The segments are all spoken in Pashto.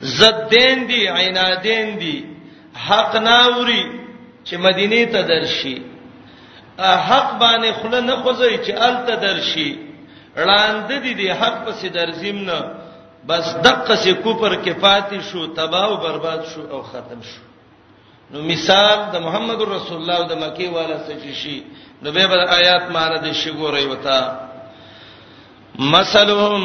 زدین دی عنادین دی حق ناوري چې مدینه ته درشي حق باندې خله نه خوځي چې الته درشي وړاند دي دي حق پسې درزیم نه بس دقه سي کوپر کې پاتې شو تباہ او برباد شو او ختم شو نو مثال د محمد رسول الله د مکی والا څه شي نو به آیات معنی د شي ګورې وتا مثلهم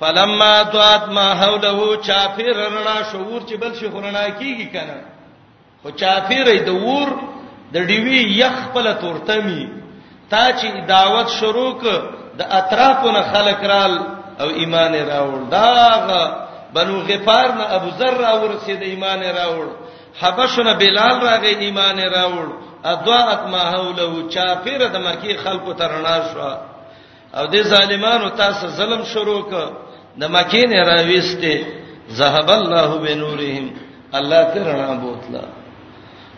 فلما ضاعت ما حوله چافیر رڼا شعور چې بل شي خورنا کیږي کنه خو چافیر د ور د ډیوی یخ خپل تورتمی تا چې دعوت شروع ک د اطرافونو خلق رال او ایمان راوړ داغه بنو غفار نه ابو ذر راور سي د ایمان راوړ حبشنا بلال راغی ایمان راوړ اضاءت ما حوله چافیر د مکی خلق ترنا شو او دې ظالمانو تاسو ظلم شروع ک د مکې نه راويسته ذهب الله بنورهم الله ترنا بوتلا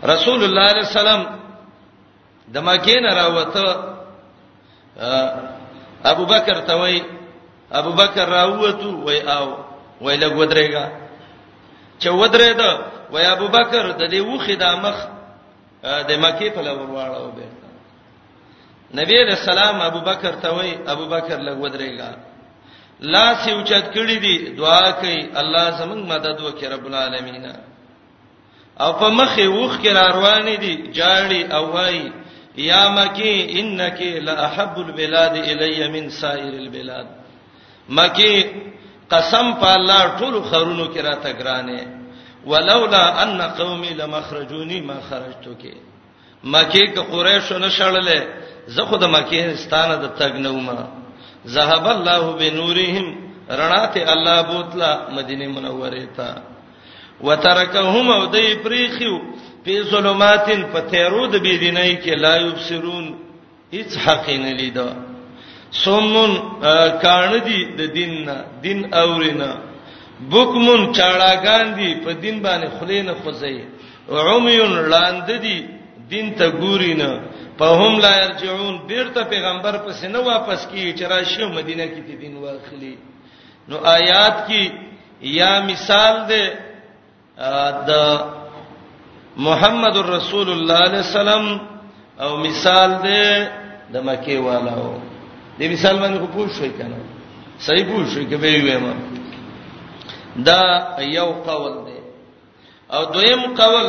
رسول الله عليه السلام د مکې نه راوته ابو بکر ته وای ابو بکر راوته وای او وای لګ ودرېګا چې ودرې ده وای ابو بکر د دې وخه د مخ د مکې په لور واړو به نبی علیہ السلام ابوبکر ته وای ابوبکر لګ ودرېګا لا سی اوچت کړی دی دعا کوي الله زمنګ مدد وکړي رب العالمین او په مخه وښ کې را روان دي جاړي او وای یا مکی انک لاحب البلاد الی من سائر البلاد مکی قسم په الله ټول خرونو کې را تګرانه ولولا ان قومي لمخرجوني ما خرجتو کې مکه کې قریش نه شړلې زه خو د مکه ستانه د تګ نه ومه ذهب الله بنورهم رڼا ته الله بوتلا مدینه منوره ته وترکهم او دې پریخیو په ظلماتن په تیرو د بی دیني کې لا یبصرون هیڅ حق نه لیدو سومن کان دي د دین نه دین اورینا بوکمن چاړاګان دي په دین باندې خلینه خوځي عمیون لاند دي دین ته ګوري نه په هم لا يرجعون بیرته پیغمبر پس نه واپس کی چې راشي مدینه کې دین واخلي نو آیات کې یا مثال ده د محمد رسول الله علیه السلام او مثال دی د مکه والو دې مثال باندې خو پوه شوي کنه صحیح پوه شوي کې به ویم دا یو قول دی او دویم قول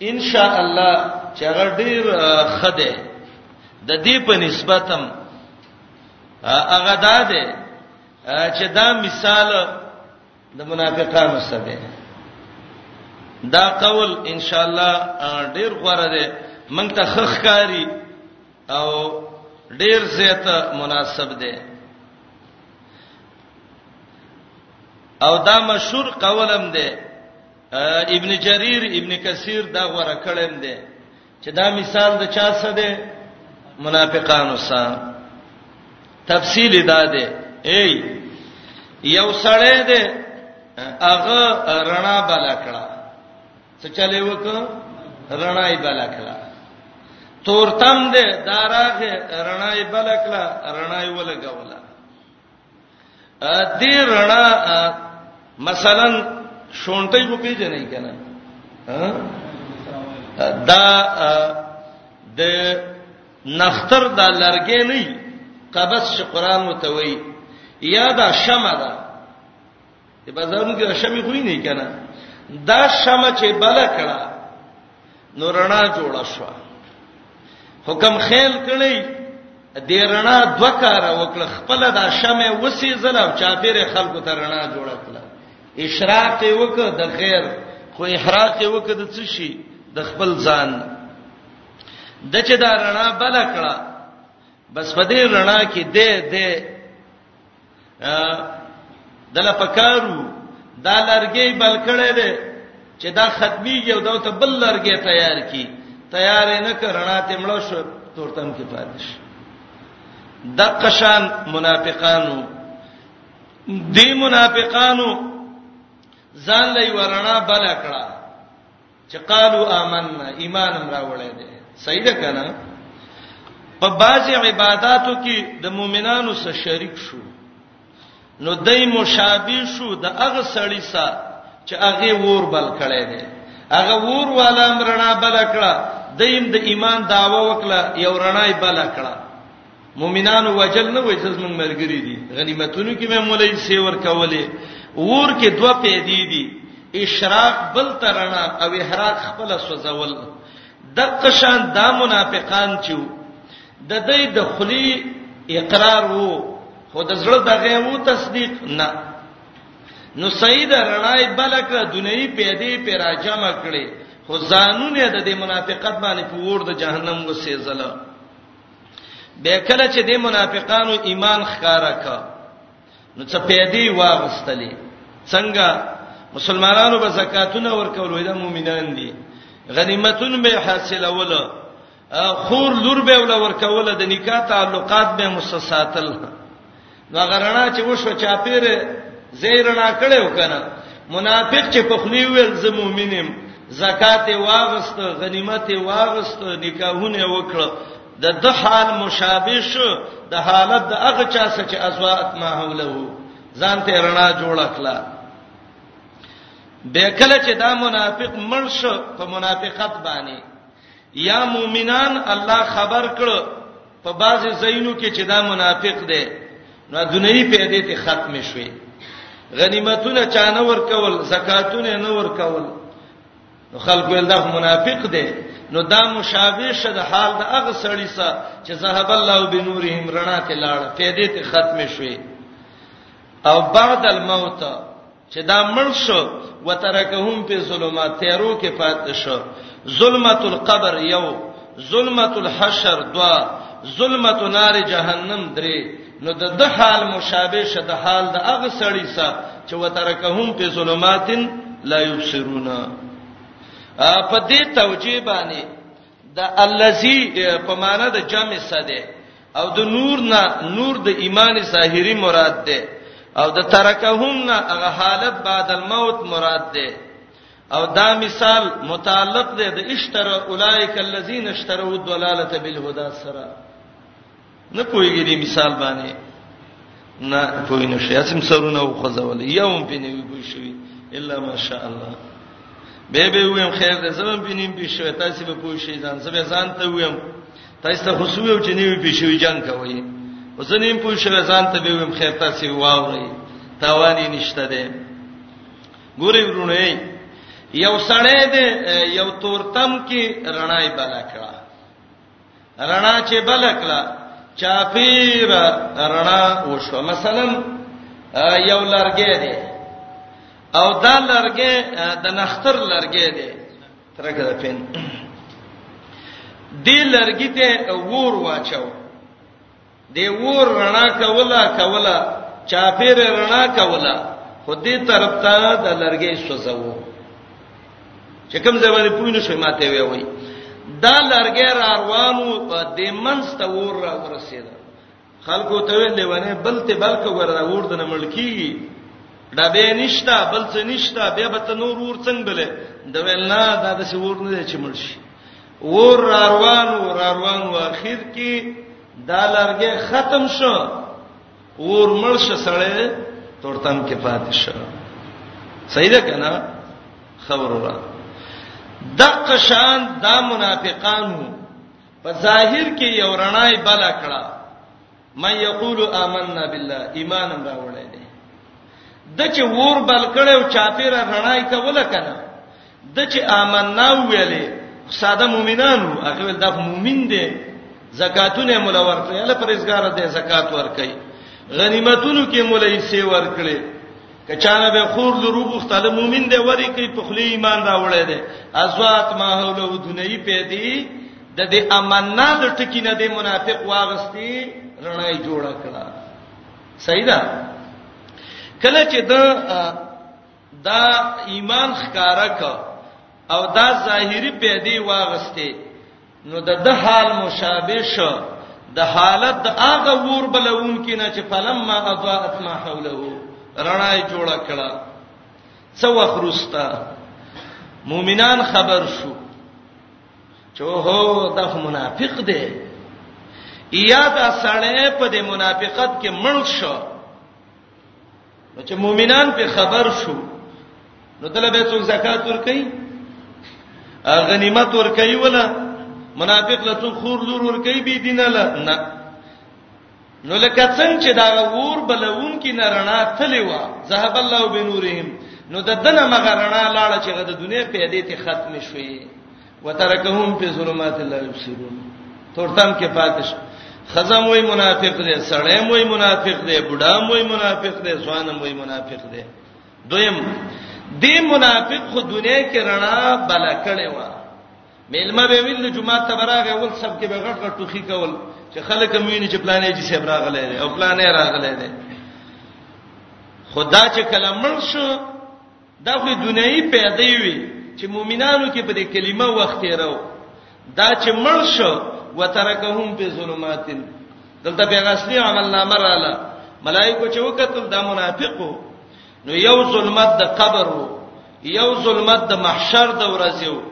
ان شاء الله چې هغه ډیر خده د دې په نسبتم هغه دا دی چې دا مثال د منافقانو سره دا قول ان شاء الله ډیر غوړه ده مونږ ته خخ کاری او ډیر زیاته مناسب ده او دا مشهور قولم ده ابن جرير ابن کثیر دا غوړه کړم ده چې دا مثال د چا څه دی منافقانو سره تفصیل دا دی ای یو سړی دی هغه رڼا بل کړه څه چلے وک رڼا یې بل کړه تورتم دی داراغه رڼا یې بل کړه رڼا یې ولګوله دې رڼا مثلا شونټي په پیژنې کنه دا د نختر د لرګې نه قبس قرآن متوي یا دا شمع ده په بازارونو کې شمه کوی نه کنه دا شمه چې بل کړه نو رڼا جوړه شو حکم خیل کړی د رڼا دوه کار وکړه خپل دا شمه وسی زل او چاپیر خلکو ته رڼا جوړه کړه اشراق وک د خیر خو احراق وک د څه شي د خپل ځان د چې دا رڼا بل کړه بس په دې رڼا کې دې دې دله پکارو دا لرګي بل کړي دي چې دا ختميږي او دا ته بل لرګي تیار کی تیار نه کرنا ته مړ شو تورتم کې پاتې شي د قشان منافقانو دی منافقانو ځان لې ورنا بل کړه چې قالو آمنا ایمان هم راوړی دی صحیح ده کنه په بعضی عبادتو کې د مؤمنانو سره شریک شو نو دای مشابه شو د هغه سړی سره چې هغه ور بل کړي دي هغه ور والا مرنا بل کړه دیم د ایمان داوا وکړه یو رڼای بل کړه مؤمنانو وجل نه وای زمون مرګري دي غنیمتونو کې مې مولای سی ور کولې ور کې دوه پیدې دي اشراق بل ترنا او احراق خپل سوزول د قشان دا منافقان چې د دې د خلی اقرار وو خو د زړه دغه وو تصدیق نه نو سید رڼای بلک دنیي پیدې په راجم کړي خو ځانونه د دې منافقت باندې په ور د جهنم وسېزله به کله چې د منافقانو ایمان ښکارا کا نو څه پیدي واغستلې څنګه مسلمانانو به زکاتونه ورکول وای د مؤمنان دي غنیمتونه به حاصلول خور لور به ول ورکول د نکاح تعلقات به مسساتل نو غرنا چې وشو چا پیره زیرنا کړو کنه منافق چې په خلی ویل زه مؤمنم زکات واغست غنیمت واغست نکاحونه وکړه د د حال مشابه شو د حالت د هغه چا سره چې ازوات ما حوله ځان ته رڼا جوړ کړه به کله چې دا منافق مړ شو په منافقت باندې یا مؤمنان الله خبر کړ په بعضی زینو کې چې دا منافق دی نو دنیوي پیدې ته ختم شوي غنیمتونه چانه ور کول زکاتونه نه ور کول نو خلکو یې دا منافق دی نو دا مشابه شد حال د هغه سړی سره چې ذهب الله بنورهم رڼا ته لاړ پیدې ته ختم شوي او بعد الموت چې دا مړ شو وترکهم په ظلمات تیرو کې پاتې شو ظلمت القبر یو ظلمت الحشر دوا ظلمت نار جهنم درې نو د د حال مشابه شه د حال د اغه سړی سره چې وترکهم په ظلماتن لا یبصرون په دې توجیه باندې د الذی په معنا د جمع سده او د نور نه نور د ایمان ظاهری مراد ده او د ترکهم نه هغه حالت بعد الموت مراد ده او دا مثال متعلق ده د اشتر اولایک الذین اشتروا الضلاله بالهدى سره نه پويږي دې مثال باندې نه پوي نه شي اسم سرونه او خزول یوم په نیوي پوي شوی الا ماشاء الله به به ویم خیر دې زمم په نیم پوي شوی تاسو به پوي شي ځان سبه ځان ته ویم تاسو ته خصوصي یو چې نیوي پوي شوی جنگ کوي وزنیم پوي شوی ځان ته به ویم خیر تاسو واوري تاوانی نشته ده ګوري ورونه یو سړی دی یو تورتم کې رڼای بالا کړه رڼا چې بلکلا چاپیر رڼا وشو مثلا یو لرګی دی او دا لرګی د نختر لرګی دی ترګه د پین دی لرګی ته ور واچو دی ور رڼا کولا کولا چاپیر رڼا کولا خو دې طرف ته د لرګې سوزو چې کوم ځای باندې پوی نه شوی ماته وی وای دا لرګې را روانو د منځ ته ور را ورسېد خلکو ته وی لیوانه بل ته بلک ور را ور د ملکی دا به نشتا بل څه نشتا به به ته نور ور څنګه بلې دا ویل نه دا د څه ور نه چې مړ شي ور روان ور روان و اخر کې دا لرګه ختم شو ور مړ شو سړی تورتم کې پاتې شو صحیح ده کنه خبر ورا دق شان دا منافقانو په ظاهر کې یو رڼای بل کړه من یقول آمنا بالله ایمان راوړی دی د چې ور بل کړو چاپیره رڼای کوله کنه د چې آمنا ویلې ساده مؤمنانو هغه ول د مؤمن دی زکاتونه مولا ورکړي الله پرېزګار دی زکات ورکړي غنیمتونو کې مولا یې سی ورکړي کچانه به خور لروغ تعالی مؤمن دی وری کوي په خلی ایمان راوړی دی ازوات ماحول او دنیي پیدي د دې امنا د ټکی نه د منافق واغستی رڼای جوړ کړه صحیح ده کله چې د دا ایمان ښکارا ک او دا ظاهری پیدې واغسته نو د د حال مشابه شو د حالت د هغه ور بلون کې نه چې فلما اضاءت ما حوله رڼای جوړ کړه څو وخرستا مؤمنان خبر شو چې هو دا منافق دی یا دا سړی په دې منافقت کې مړ شو نو چې مؤمنان په خبر شو نو دله به څوک زکات ور کوي غنیمت ور کوي ولا منافق له څوک خور لور ور کوي بي دینه نه نو لکه څنګه چې دا ور بلون کې نرنا تلې و ذهب الله بنورهم نو د دنه مغرنا لاړه چې د دنیا په دې ته ختم شوي وترکهم فی ظلمات لا یبصرون تورتم کې پاتش خزم وای منافق دی سړی وای منافق دی بډا وای منافق دی ځوان وای منافق دی دویم دی منافق خو دنیا کې رڼا بل کړي و میلمه به ویل جمعه ته براغه ول سب کې به غټ غټ ټوخي کول چې خلک مینه چې پلانې چې سیب راغله او پلانې راغله ده خدا چې کله مړ شو دا خو دنیوي پیدا وي چې مؤمنانو کې په دې کلمه وخت راو دا چې مړ شو وترکهم په ظلماتن دلته به غسلی عمل نامه رااله ملائکه چې وکتل دا منافقو نو یو ظلمت د قبر وو یو ظلمت د محشر د ورځې وو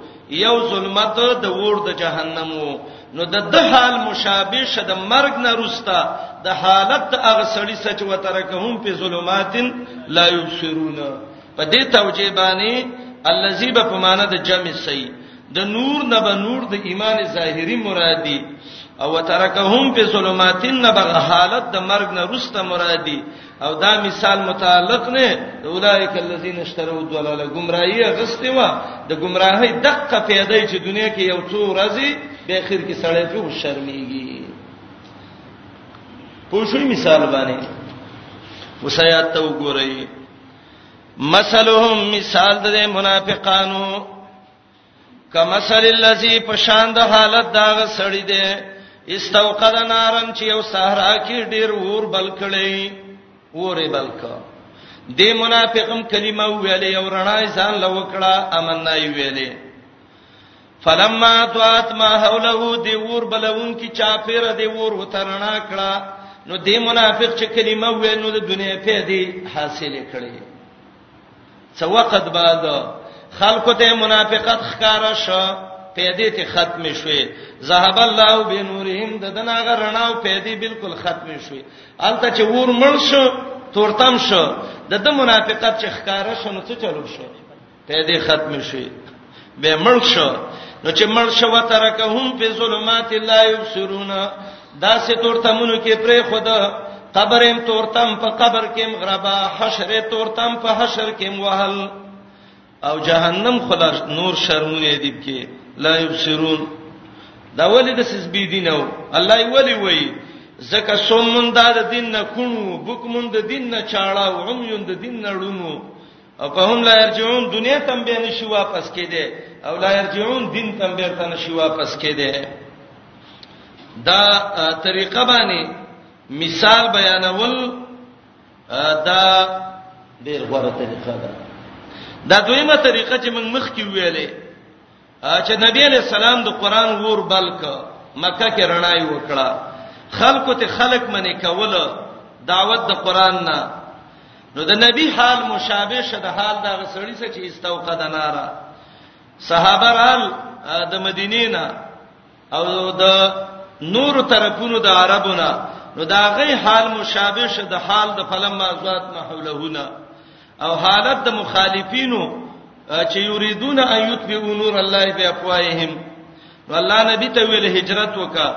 یو ظلمت د ور د جهنم وو نو د د حال مشابه شه د مرګ نه روستا د حالت هغه سړی سچ وترکهم په ظلماتن لا یبصرون په دې توجیه باندې الذی به په معنا د جمع سی د نور نه به نور د ایمان ظاهری مرادی او ترکهم په ظلماتن نه به حالت د مرګ نه روسته مرادی او دا مثال متعلق نه اولایک الذین اشتروا الضلاله گمراهی غسته وا د گمراهی دقه پیدا چې دنیا کې یو څو ورځې به اخر کې سړی په شرمېږي پوښوي مثال باندې وسایات ته وګورئ مثلهم مثال د منافقانو کمثل الذی پشان د حالت داغه سړی دی استوقد نارن چې یو صحرا کې ډیر ور بل کړي ورې بل کا د منافقم کلمه ویلې او رڼا ځان لوکړه امن نه ویلې فلما توات ما حوله دی ور بلون کی چاپیره دی ور وترنا کړه نو دی منافق چې کلمه وې نو د دنیا په دی حاصل کړي څه وخت بعد خلکو ته منافقت ښکارا شو پیدې ته ختم شوې ذهب الله بنورهم د دناغه رڼا او پیدې بالکل ختم شوې الته چې ور مړ شو تورتم شو د د منافقت چې ښکارا شو نو څه چلو شو پیدې ختم شوې به مړ شو نو چې مړ شو وترکهم په ظلمات لا یبصرون دا سه تورتمونو کې پرې خدا قبرم تورتم په قبر کې مغربا حشر تورتم په حشر کې وهل او جهنم خلا نور شرمونه دي کې لا یبصرون دا ولې د سس بی دین او الله یې ولې وای زکه سومون دا د دین نه کونو بوکمون د دین نه چاړه او عمیون د دین نه ړونو او په هم لا يرجعون دنیا تم به نشي واپس کېده او لا يرجعون دین تم به تر نشي واپس کېده دا طریقه باندې مثال بیانول دا ډیر غوړه طریقه ده دا دویمه طریقه چې موږ مخکې ویلې چې نبی علیہ السلام د قران ور بلک مکه کې رڼای وکړه خلکو ته خلق منی کول دعوت د قران نه نو د نبی حال مشابه شه د حال د غسړی سره چې استوقد نارا صحابه رال د مدینې نه او د نور طرفونو د عربونه نو دا غي حال مشابه شه د حال د فلما ذات محولهونه او حالت د مخالفینو چې یریدون ان یتبعوا نور الله فی افواههم نو الله نبی ته ویل هجرت وکا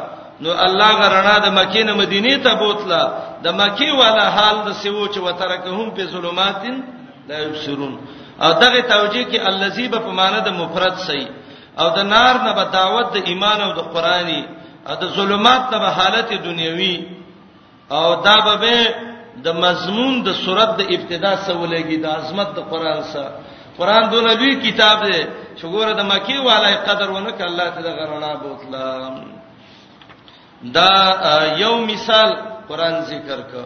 نو الله غرنا د مکې نه مدینه ته بوتله د مکې والا حال د سیو چې وترکهم په ظلماتن لا یبصرون او دغه توجیه کې الذی په معنا د مفرد صحیح او د نار نه به دعوت د ایمان او د قرآنی او د ظلمات نه به حالت دنیوي او دا به د مضمون د صورت د ابتدا سره ولګي د عظمت د قرآن سره قرآن د نبی کتاب دی چې ګوره د مکی والای قدر ونه ک الله تعالی غرنا بوتلا دا یو مثال قرآن ذکر کړ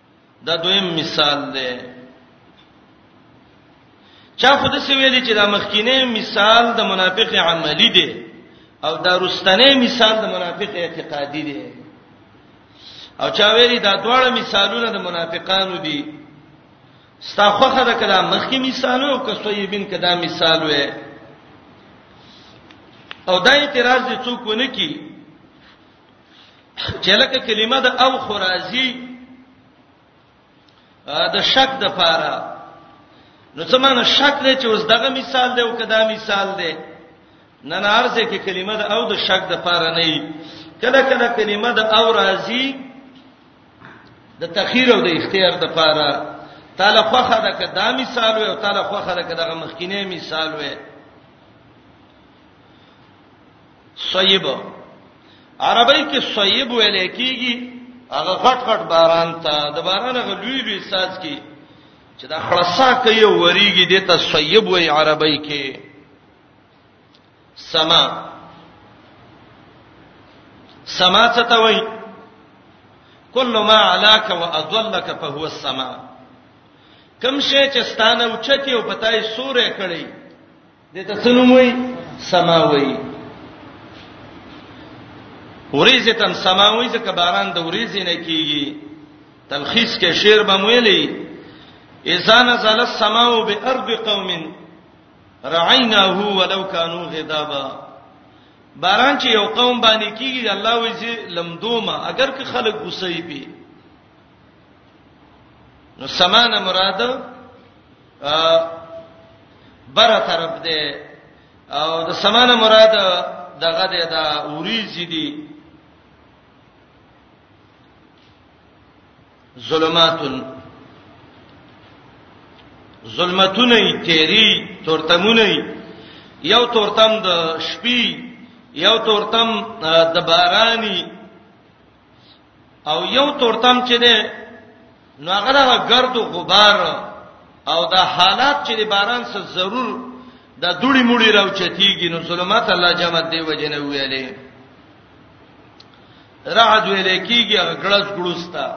دا دویم مثال دی چا خود څه ویلي چې دا مخکینه مثال د منافق عملی دی او دا رستنه مثال د منافق اعتقادي دی او چا ویلي دا دواړه مثالونه د منافقانو دي ستا خوخه ده کله مخکې مثال او که صیبین کدا مثال وې او دا اعتراض څوک ونه کی چې لکه کلمه د او خرازی د شک د پاره نو څمانه شک دی چې اوس دغه مثال دی او کدا مثال دی نه نه ارزه کې کلمه د او د شک د پاره نه کله کله کلمه د او راضی د تخیر او د اختیار د پاره تعالی خوخه ده کدا مثال وي او تعالی خوخه ده کدا مخکینه مثال وي صیب عربی کې صیب ویل کېږي هغه غټ غټ باران ته د باران هغه لوی لوی ساز کې چې دا خلاصا کوي وریږي د ته صیب وی عربی کې سما سما څه ته وایي کل ما علاک و اضلک فهو السما کم شی چې ستانه اوچتی او پتاي سورې کړی د تسنوموي سماوي وريزه تم سماوي ځکه باران د وريزې نه کیږي تلخیص کې شعر به ویلي اذا نزل السماء بارض قوم رعيناه ولو كانوا غضابا باران چې یو قوم باندې کیږي الله وځي لمدوما اگر که خلک غصې پی نو سمانه مراد بره طرف دی او د سمانه مراد دغه دی دا اوریزي دي ظلمات ظلمتونه تیری تورتمونه یو تورتم د شپې یو تورتم د بارانی او یو تورتم چې ده نو هغه د ګرد او غبار او د حالات چې د باران سره ضرور د دوړي موړي راوچتيږي نو ظلمات الله جمع دی وجنه ویلې رعد ویلې کیږي غړس ګړستا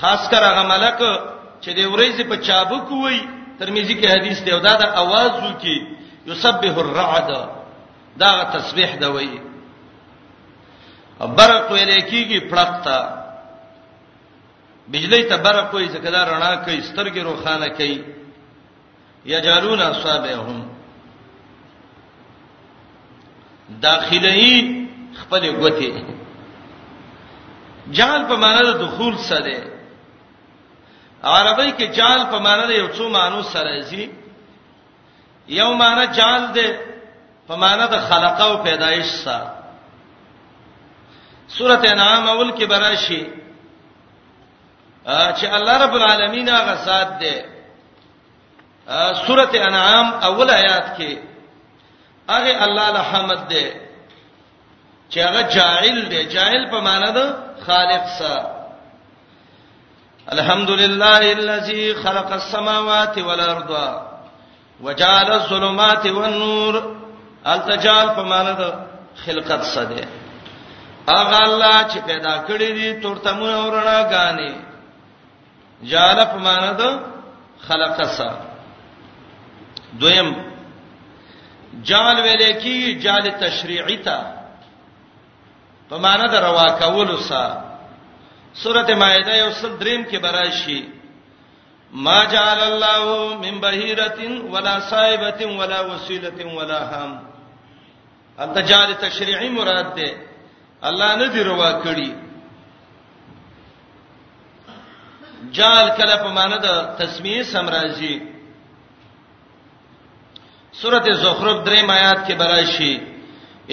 خاص کر هغه ملک چې د ورځې په چابک وای ترمذی کې حدیث دی او دا د आवाज وکي یسبح الرعد دا تسبیح دی وای برق ویل کیږي پړقتا بجلی ته برق وای ځکه دا رڼا کوي سترګې روښانه کوي یجالون اصابعهم داخلي خپل غوته جال په معنا د دخول سره عربی کې جال په معنا د یو څو مانو سره زی یو معنا جال ده په معنا د خلقه او پیدایش سره سورته انعام اول کې براشي چې الله رب العالمین هغه ذات دی سورته انعام اول آیات کې هغه الله له حمد دی چې هغه جاعل دی جاعل په معنی ده خالق سره الحمدلله الذي خلق السماوات والارض وجعل الظلمات والنور التجال په معنی د خلقت سده اغه الله چې پیدا کړی دي تورتمونه ورنا غاني جعل په معنی د خلق سا دویم جعل ویل کی جعل تشریعی تا په معنی د روا کولو سره سورته مائده یو سل دریم کې براشي ما جعل الله من بهيره ولا صائبه ولا وسيله ولا هم التجار تشریعی مراد ده الله نه دی روا کړی جال کله په معنی د تسمیه سمراجی سورته زخرف درې آیات کې براشي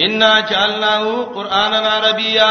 ان جعلناه قرانا عربیا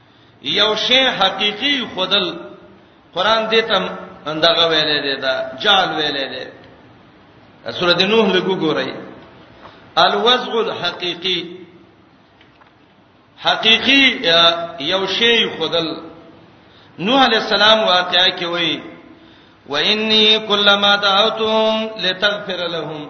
یو شی حقيقي خودل قران دې تم اندغه ویلې دې دا جال ویلې دې سورته نوح لګو ګورئ الوضع الحقيقي حقيقي یو شی خودل نوح علی السلام واقعا کې وایي وإني كلما دعوتهم لتغفر لهم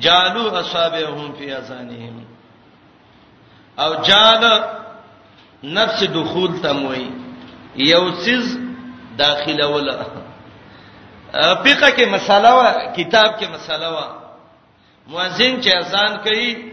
جالو اصابهم فی اذانهم او جال نفس دخول تموي یو چیز داخله ولا فقہ کې مساله وا کتاب کې مساله وا مؤذن چې اذان کوي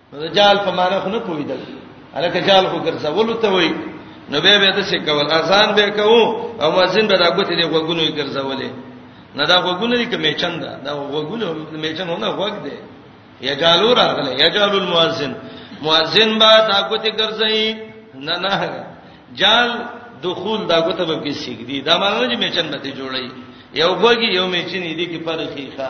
نو د جال په معنی خو نه پویدل الکه جال خو ګرځولو ته وای نو به به د څه کول اذان به کوو او مؤذن به راغوتې دی غوګونو یې ګرځولې نه دا غوګونه دي کومې چنده دا غوګونه مې چنده نه غوګ دی یا جالو راغله یا جالو المؤذن مؤذن به دا غوتې ګرځي نه نه جال دخول دا غوته به کې سیګ دي دا معنی چې مې چنده ته جوړي یو غوګي یو مې چنې دي کې فرق ښه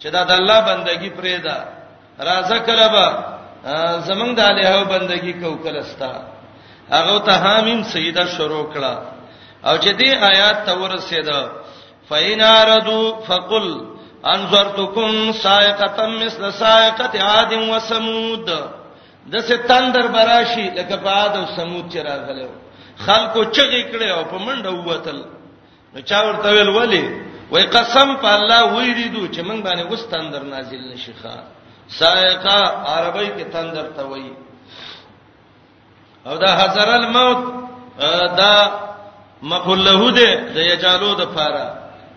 چې دا د الله بندگی پرې ده راځه کله به زمنګ د الهو بندگی کو کله ستا هغه ته حامیم سیدا شروع کړه او چې دې آیات ته ورسېده فین اردو فقل انذرتکم سائقه مثل سائقه عاد و ثمود د څه تندر براشي لکه په عاد او ثمود چې راغلو خلکو چغې کړې او په منډه ووتل نو چا ورته ویل ولی وای قسم په الله وای دی دو چې موږ باندې اوس تندر نازل نشي ښا سائقه عربی کې تندر ته وای او دا حذر الموت دا مقول له دې د یجالو د پاره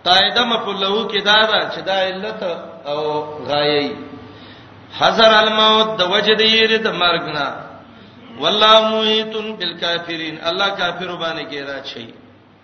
قاعده مقول له کې دا ده چې دا علت او غایې حذر الموت د وجه د یری د مرګ نه والله موهیتن بالکافرین الله کافر باندې کې را چي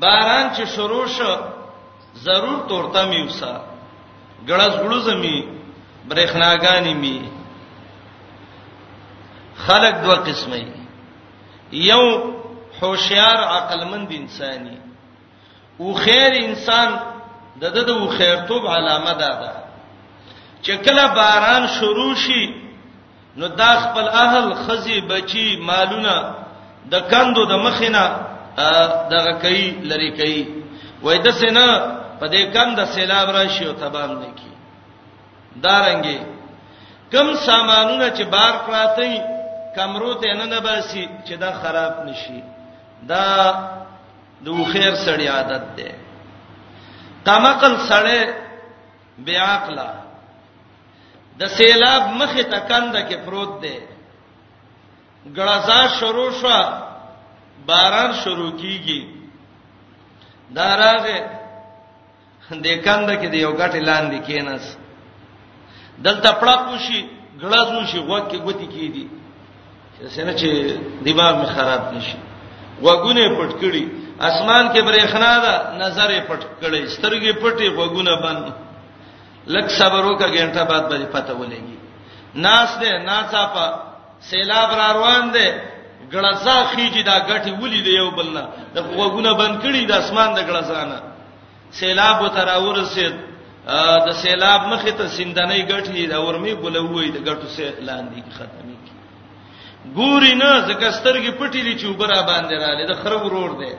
باران چې شروع شو ضرور تورته میوسا ګړز ګړز می برېخناګانی می خلق دوه قسمه یو هوشیار عقلمند انساني او خیر انسان د د د خیرتوب علامه ده چې کله باران شروع شي نو دا خپل اهل خزي بچي مالونه د کندو د مخینه دغه کوي لری کوي وای د سینا په دې کند سیلاب راشي او تبان نه کی دارنګي کم سامانونه چې بار پراته کمرو ته نه نه باسي چې دا خراب نشي دا د خیر سړی عادت ده کمقل سړی بیا عقله د سیلاب مخه ته کنده کې پروت دی ګړزا شروع شو باران شروع کیږي داراغه د کنده کې د یو غټ لاندې کیناس دلته پړق وشي ګړز وشي غوږ کې ګوتی کیدی چې څنګه چې دماغ می خراب نشي وګونه پټ کړي اسمان کې برېښنا ده نظر یې پټ کړي سترګې پټي وګونه بند لک صبر وکړه ګنټه بعد به پته ولګي ناس دې ناڅاپه سیلاب را روان دی ګړزا خيږي دا غټي ولي دی یو بل نه د وګونه بند کړي د اسمان د ګړزانه سیلاب وتراور سید د سیلاب مخه ته سندنې غټي د اورمي بلوي د غټو سه لاندې ختمي کی ګوري نه زکسترګي پټي دي چې وبره باندې رااله د خرو ورور دی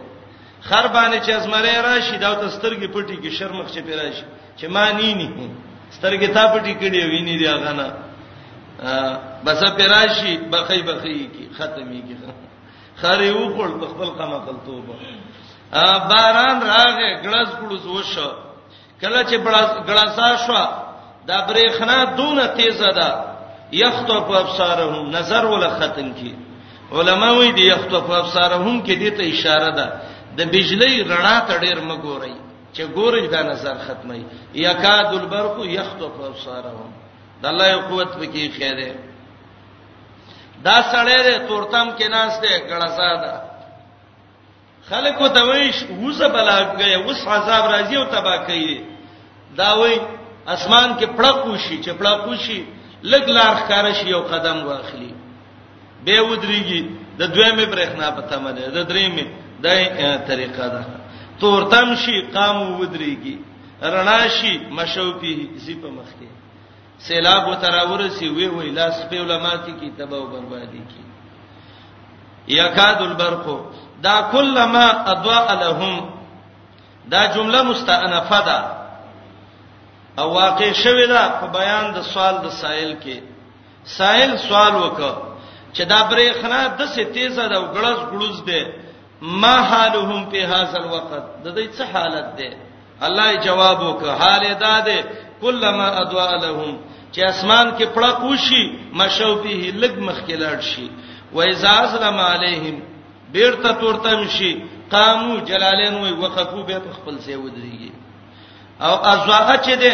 خر باندې چې ازمره راشي دا تسترګي پټي کې شرمخ چې پیراشي چې ما نینی سترګې تا پټې کړې ویني دی هغه نه بس پراشي بخې بخې کی ختمي کی خاري و خپل خپل قما خپل توبه باران راغې ګړز ګړز وشو کله چې ګړسا شو دا برېخنا دونه تیزه ده یخت په ابصارهم نظر ولا ختم کی علما وی دی یخت په ابصارهم کې دې ته اشاره ده د بجلی رڼا ته ډیر مګورئ چې ګورج دا نظر ختمي یکاد البرق یخطف ابصارهم د الله یو قوت پکې خیره دا سړی دی تورتم کې ناس دی ګړسا ده خلک وته ویش وزه بلاګي وس عذاب راځي او تبا کوي دا وای اسمان کې پړقوشي چې پړقوشي لګ لار ښکار شي او قدم واخلي به ودرېږي د دویمې برېښنا په تمه ده د درېمې د طریقه ده تورتم شي قام ودرېږي رڼا شي مشو په سی په مخ کې سیلاب وتراورسي وی وی لاس په علماتی کې تباہ او بربادي کې یکاد البرق دا کلمہ اضاء لهم دا جمله مستأنفه ده او واقع شوه دا په بیان د سوال د سائل کې سائل سوال وکړ چې دا برېخنا د سې تیزه د وګړز ګړوز ده ما حالهم په هاذ الوقت د دې څه حالت ده الله جواب وکړ حال دا ده کلمہ ادوا لهم چې اسمان کې پړه کوشي مشو به لګ مخ کې لاړ شي و اذا اسلم عليهم بیرته تورته مشي قامو جلالین وي وقفو به خپل ځای ودرېږي او ازوا چې ده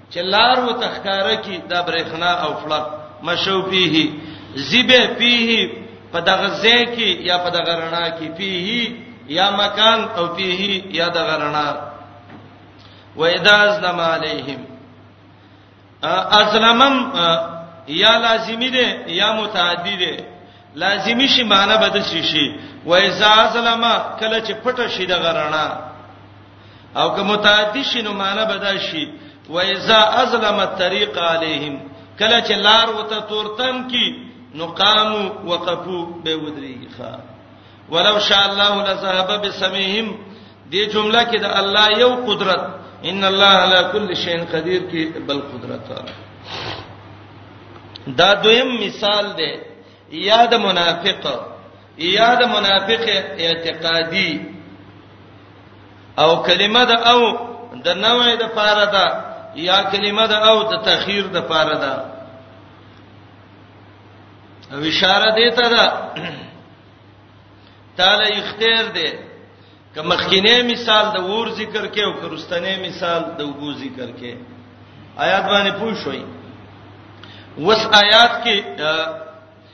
چې لار و تخکاره کی د برېخنا او فلق مشو فيه زیبه فيه په دغه ځای کې یا په دغه رڼا کې فيه یا مکان او فيه یا دغه رڼا و اذا ازلم عليهم ازلمم یا لازمی ده یا متعدی ده لازمی شی معنی بد شي شي و اذا ازلم کله چې پټه شي دغه رڼا او که متعدی شنو معنی بدا شي و اذا ازلم الطريق عليهم کله چې لار وته تورتم کی نو قامو وقفو به ودریږي ښا ولو شاء الله لذهب بسمهم دې جمله کې د الله یو قدرت ان الله على كل شيء قدير کې بل قدرت دا دویم مثال دی یا د منافق یا د منافق اعتقادي او کلمه د او د نوې د پاره ده یا کلمه د او د تخیر د پاره ده او اشاره دیته ده تعالی اختیار دی که مخکینه مثال د ور ذکر کې او کرستنه مثال د وګو ذکر کې آیات باندې پوښوي وس آیات کې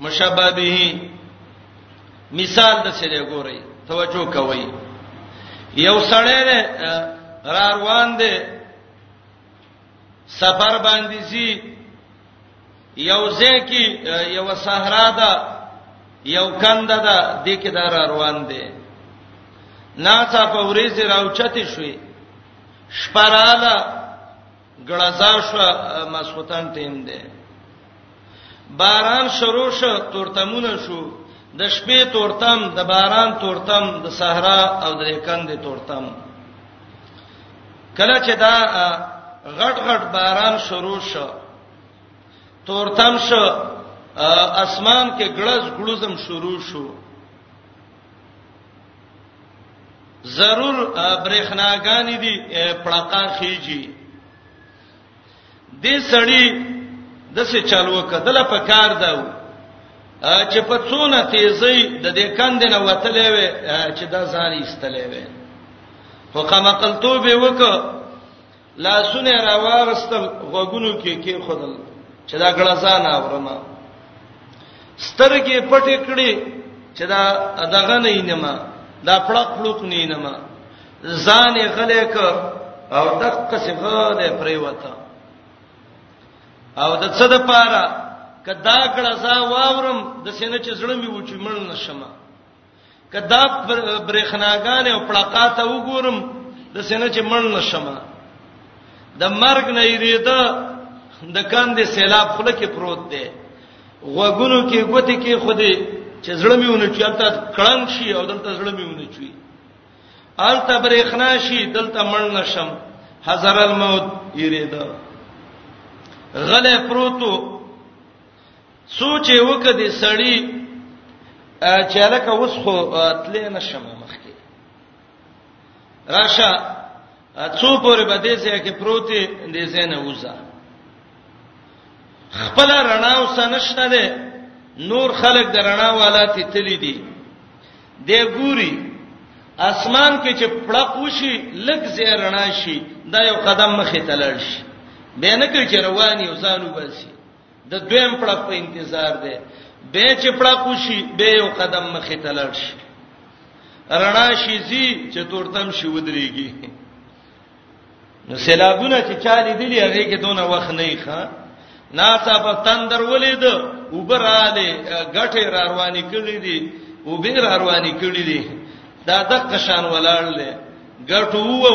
مشبه به مثال د څه دی ګورئ توجه کوئ یو سړی دی را روان دی سفر باندې زی یو ځکه یو صحرا ده یو کند ده د کې دار روان دی ناڅه په ورځ راوچته شوې شپراله ګړزا شو مسوتان ټیم دی باران شروع شو تورتمونه شو د شپې تورتم د باران تورتم د صحرا او د کندې تورتم کله چې دا غټ غټ باران شروع شو تورتم شو اسمان کې ګړز ګړزم شروع شو ضرور برېخناګانې دي پړقا خيږي دې سړی د څه چالو کدل په کار دا چې په څونه تیزی د دې کند نه وتلې وې چې دا ځان ایستلې وې خو قمقلتوب وکړه لاسونه راوغستل غوګونو کې کې خدل چې دا غلزان اورما سترګې پټې کړې چې دا دغه نه اینما دا پړق پړق نه اینما ځان یې غلې ک او دقه څه غلې پرې وتا او د څه د پاره کدا غلزا واورم د سینې چې زړه می وچی مړ نشمه کدا برېخناګان او پړقاته وګورم د سینې چې مړ نشم د مرګ نه یریدا د کاندې سیلاب خله کې پروت دی غوګونو کې ګوتې کې خوده چې زړه میونه چې الته کړنګ شي او دلته زړه میونه چوي الته برېخنا شي دلته مړ نشم حذر الموت یریدا غلې پروتو سوچ یې وکړ د سړی چې لکه اوس خو تلې نشم مخکې راشه څو پورې به دې ځای کې پروتې دې زنه وځه خپل رڼا وسنشته ده نور خلق د رڼا والا ته تللی دي د ګوري اسمان کې چې پړق وشي لګ زې رڼا شي دا یو قدم مخې ته لړ شي به نه کې رواني وسانو باسي د دویم پړق په انتظار دی به چې پړق وشي به یو قدم مخې ته لاړ شي رڼا شي زی چې تورتم شي ودرېږي نو سیلابونه چې چالي دي هغه کې دونه وخت نه ښه ناسا په تندر ولید وبراله غټه را روانې کړې دي وبې را روانې کړې دي دا د قشان ولاړلې غټو وو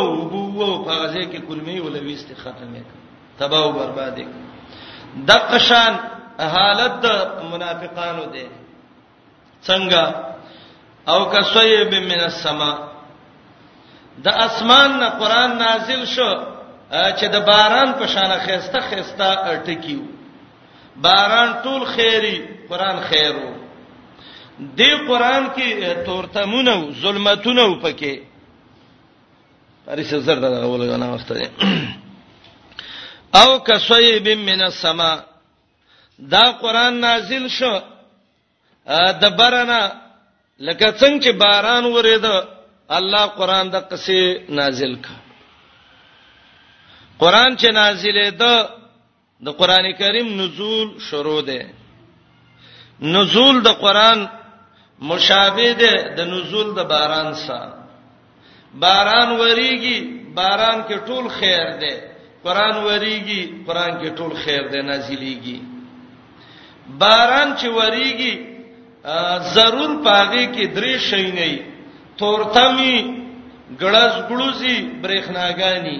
وو په هغه کې کلمې ولويست ختمه کړ تباہ او برباد کړي د قشان حالت د منافقانو دی څنګه او کسویب من السما د اسمان نه قران نازل شو چې د باران په شان خيسته خيسته ټکیو باران ټول خیری قران خیرو دی قران کې تورتمونه او ظلمتونه وپکې ارسه زر دغه ولګنه وخت دی او کصیب من السما دا قران نازل شو د برنا لکه څنګه چې باران وریده الله قران د قصې نازل ک قران چې نازلې ده د قران کریم نزول شروع ده نزول د قران مشابه ده د نزول د باران سره باران وریږي باران کې ټول خیر ده قران وریږي قران کې ټول خیر ده نازلېږي باران چې وریږي ضرور پاږي کې درې شي نه تورتمي ګړز ګړوزي برېخناګانی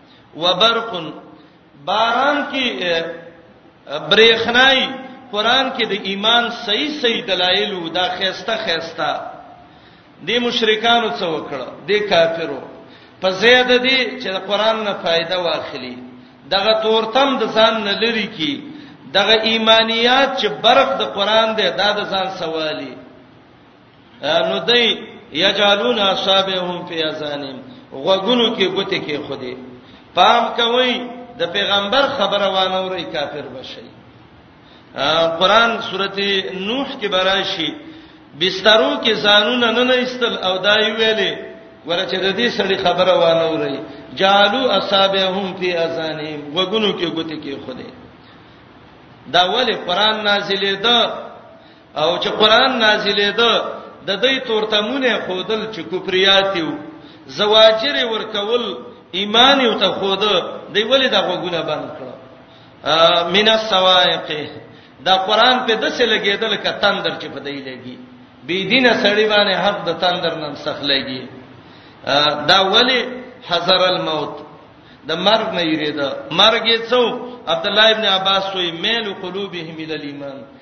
وبرق باران کې برېخنای قران کې د ایمان صحیح صحیح دلایل او دا خيسته خيسته د مشرکانو څو وکړه د کافرو په زید دي چې د قران نه فائدہ واخلي دغه تورتم د ځان نه لري کی دغه ایمانیات چې برق د قران دی دا د ځان سوالي نو دای یجالون اصابهم فی اذانهم غوګونو کې ګوتې کې خودي پام کوي د پیغمبر خبره وانه وري کافر بشي قران سورته نوح کې براشي بسترو کې ځانونه نه نه استل او دای ویلې ورچې د دې سړي خبره وانه وري جالو اصابهم فی اذانهم وګونو کې ګوتې کې خوده دا ولی قران نازلې ده او چې قران نازلې ده د دې تورتمونه خودل چې کوپریاتیو زواجر ورکول ایمان یو ته خود دی ولې دا غوګونه بند کړو من السوائق دا قران په دسه لګیدل ک تندر چې په دی لګي بی دینه سړی باندې حق د تندر نن سخ لګي دا ولی حذر الموت د مرګ نه یریدا مرګ یې څو عبد الله ابن عباس وی میل قلوبهم الى الايمان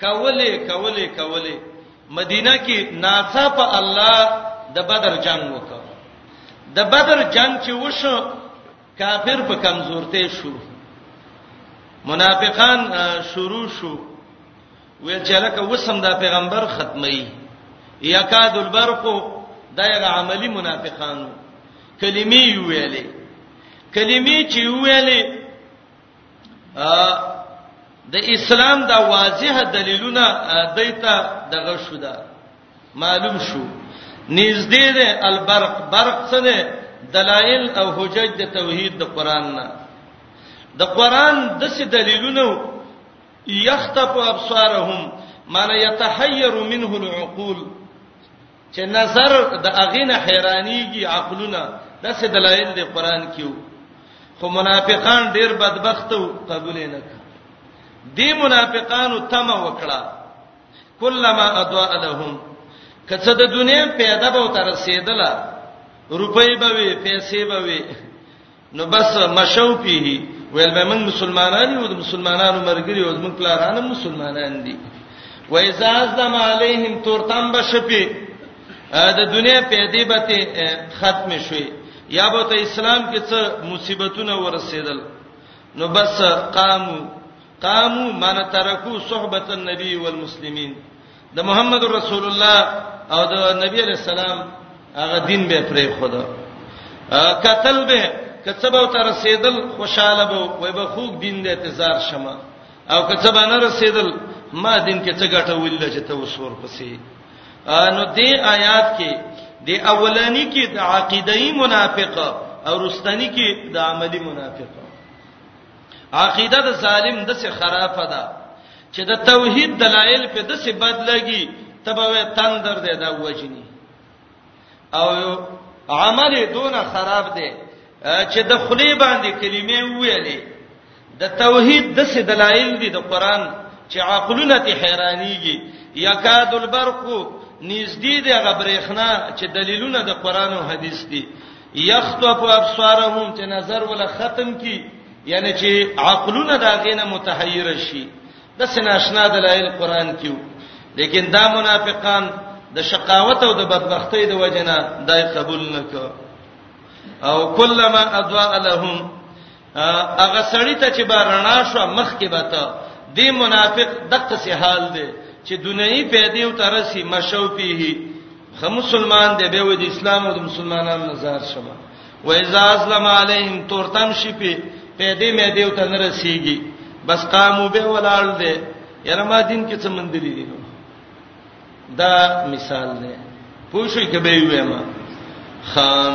کولې کولې کولې مدینه کې ناڅا په الله د بدر جنگ وکړ د بدر جنگ چې وشو کافر په کمزورته شو منافقان شروع شو ویل چې لکه وسم د پیغمبر ختمي یکاد البرق دغه عملی منافقانو کلمې ویلې کلمې چې ویلې د اسلام دا واضح دلیلونه دایته دغه شو دا معلوم شو نږدې ده البرق برق څه ده دلایل او حجج د توحید د قران نه د قران د څه دلیلونه یختف ابصارهم معنی یتحیر منه العقول چې نظر د اغینه حیرانیږي عقلونه داسې دلایل د قران کیو خو منافقان ډیر بدبخت او قبول نه کړ دی منافقانو تمه وکړه کلمہ اضاء لهم کڅه د دنیا پیدا به تر رسیدله روپۍ به وي پیسې به وي نو بس مشو پیه ویل به موږ مسلمانان یو د مسلمانانو مرګري او موږ پلاران مسلمانان دي و اذا ازم علیهم تورتم بشپی د دنیا پیدې به ختم شوي یا به ته اسلام کې څه مصیبتونه ورسېدل نو بس قامو قامو من ترکو صحبت النبي والمسلمین د محمد رسول الله او د نبی علی السلام هغه دین به پرې خدا قتل به کڅبه او تر رسیدل خوشاله به وای به خوګ دین د انتظار شمه او کڅبه نه رسیدل ما دین کې څه ګټه ویل چې ته وسور پسې نو دې آیات کې د اولانی کې د عقیدایي منافق او رستنی کې د عملی منافق عقیده د ظالم د څه خرابه ده چې د توحید دلایل په د څه بدلږي تبوي تندر دی دا وجنی او عمل دونه خراب دی چې د خلی باندې کلمې ویلې د توحید د څه دلایل دي د قران چې عقلونه ته حیرانيږي یکاد البرق نږدې دی غبرېخنا چې دلیلونه د قران او حدیث دي یخطف ابصارهم چې نظر ولا ختم کی یعنی چې عقلونه دا غینه متحیر شي د سناشنا دلایل قران کیو لیکن دا منافقان د شقاوت او د بدبختی د وجنه دای قبول نکړه او کلمہ اضاء لهم هغه سړی ته چې به رڼا شو مخ کې به ته دی منافق دغه سه حال دی چې دنیوي پیدې او ترسي مشو پیه خه مسلمان دی به د اسلام او د مسلمانانو نظر شمه و اذا اسلم علیهم تورتم شي په پیدې مې دی او تن رسیږي بس قامو به ولال دی یره ما دین کې څه مندري دي دا مثال دی پوښی کبه ویما خان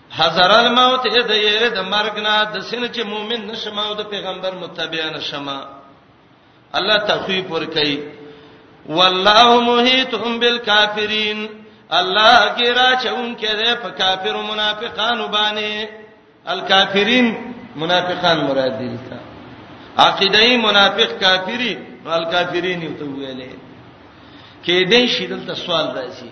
حذر الموت اې د یره د مرګ نه د سینې چې مؤمن نشم او د پیغمبر متبع نشم الله تخویب ور کوي والله محیتهم بالکافرین الله ګرا چون کې ده په کافر او منافقانو باندې الکافرین منافقان مراد دي تا عقیدای منافق کافری الکافرین یو ته ویلې کې دې شیدل ته سوال راځي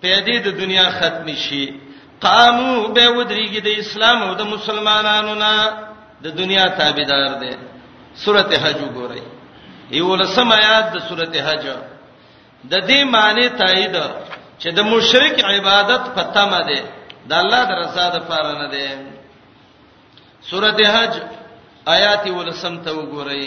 پیدې د دنیا ختم شي قامو به ودریږي د اسلام او د مسلمانانو نه د دنیا تابعدار دي سورته حج وګورئ یو لسم آیات د سورته حج د دې معنی تایید چې د مشرک عبادت په تمه ده د الله د رضا د پاره نه ده سورته حج آیات ولسم ته وګورئ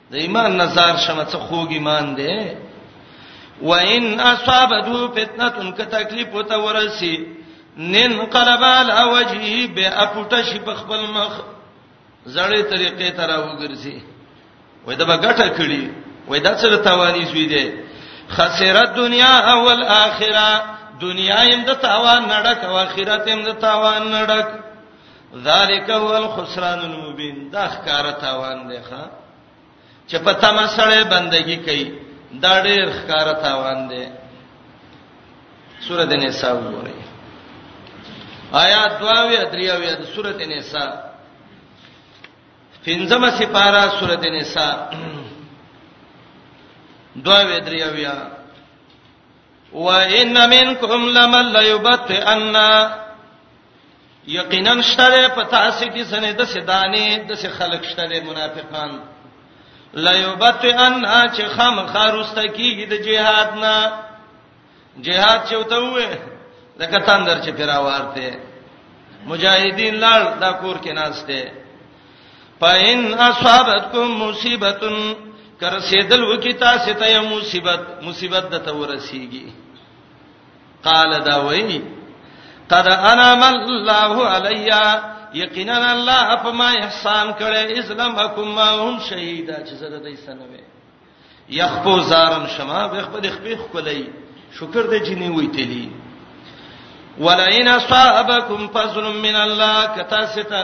د ایمان نظر شمه څه خوګ ایمان دی و ان اصابته فتنه ک تکلیف وته ورسی نن قلب علی وجهه به اپټه شي په خپل مخ زړې طریقې تر وګرځي وای دا بغټه کړي وای دا څه توانی شوې دي خسرت دنیا او الاخره دنیا هم د تاوان نړک او اخرت هم د تاوان نړک ذالک هو الخسران المبین دا ښکار تاوان دی ښا چې په تما سره بندگی کوي دا ډېر ښکار تاوان دی سورته نساء وګورئ آیات 22 23 د سورته نساء پنځمه سپاره سورته نساء 22 23 وَإِنَّ مِنْكُمْ لَمَن لَّيُبَطِّئَنَّ یقینا شته په تاسو کې سنې د سدانې د سې خلق شته منافقان لا یبت ان چې خام خاروسته کیږي د جهاد نه جهاد چې وته وې د کتان در چې پیراوارته مجاهدین لال دا کور کې ناشته پاین اصحابتکم مصیبتن کر سیدل وکي تاسو ته مصیبت مصیبت د تورسیږي قال دا وایي قد انعم الله علیا یقینا الله په ما احسان کړي اسلام حکم ما هم شهیدا چې زه د دې سنوي یخبو زارم شما به خپل خپل خلای شکر دې چې نه وې تلی ولئن اصابکم فضل من الله کتا ستا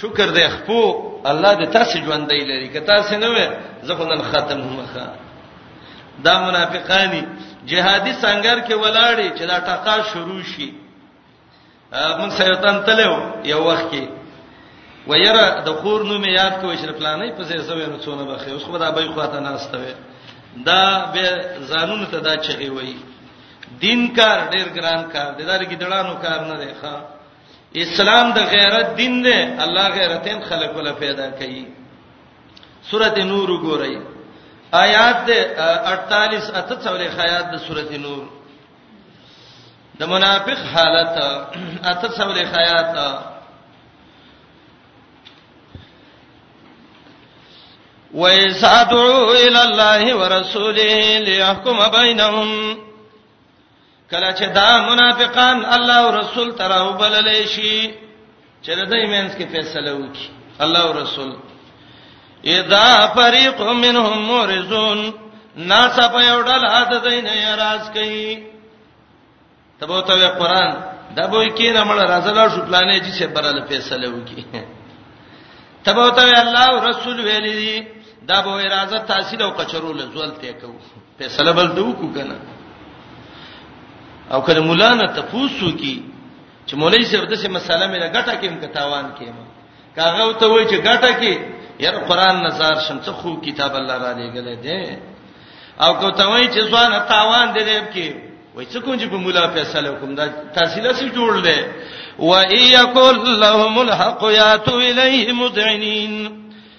شکر دې خپو الله دې تاسو ژوندۍ لري که تاسو نه وې زه خو نن ختم هم ښه دا منافقانی جهادي سنگر کې ولاړی چې دا ټاقا شروع شي من سیوتان تلو یو وخت کې ویره د خور نوم یاد کوی چې پلانې په ځای زوی نو څونه بخې اوس خو دا به خواته نه استوي دا به زانون ته دا چغي وای دین کار ډیر ګران کار دی دا لګی دړانو کار نه دی ښا اسلام د غیرت دین دی الله غیرتین خلق ولا پیدا کوي سورته نور وګورئ آیات 48 اته څولې خیات د سورته نور د منافق حالت اته څولې خیات وَيَسْعَدُوا إِلَى اللَّهِ وَرَسُولِهِ لِيَحْكُمَ بَيْنَهُمْ کله چې دا منافقان الله او رسول تراو بللې شي چې د دې مینس کې فیصله وکړي الله او رسول اذا فريق منهم مورزون ناس په یو ډول عادت دین راز کوي تبو ته قرآن دا به کې نه مړ راځلا شو پلانې چې څه براله فیصله وکړي تبو ته الله او رسول ویلي دا به اراده تحصیل او کچرو لزول ته کوي فیصله بل ته وکړو کنه او کله مولا نه تفوسو کی چې مولای صاحب دغه مسله مې لګټه کېم کتاوان کېم کاغه ته وای چې ګټه کې یار قران نزار شم څه خو کتاب الله را لېګلې دې او کو ته وای چې ځوان تاوان دې دې کې وای څه کوم چې په مولا فیصله کوم دا تحصیله سي جوړ لې و ايکل لهم الحق یاتو الیه مذعنین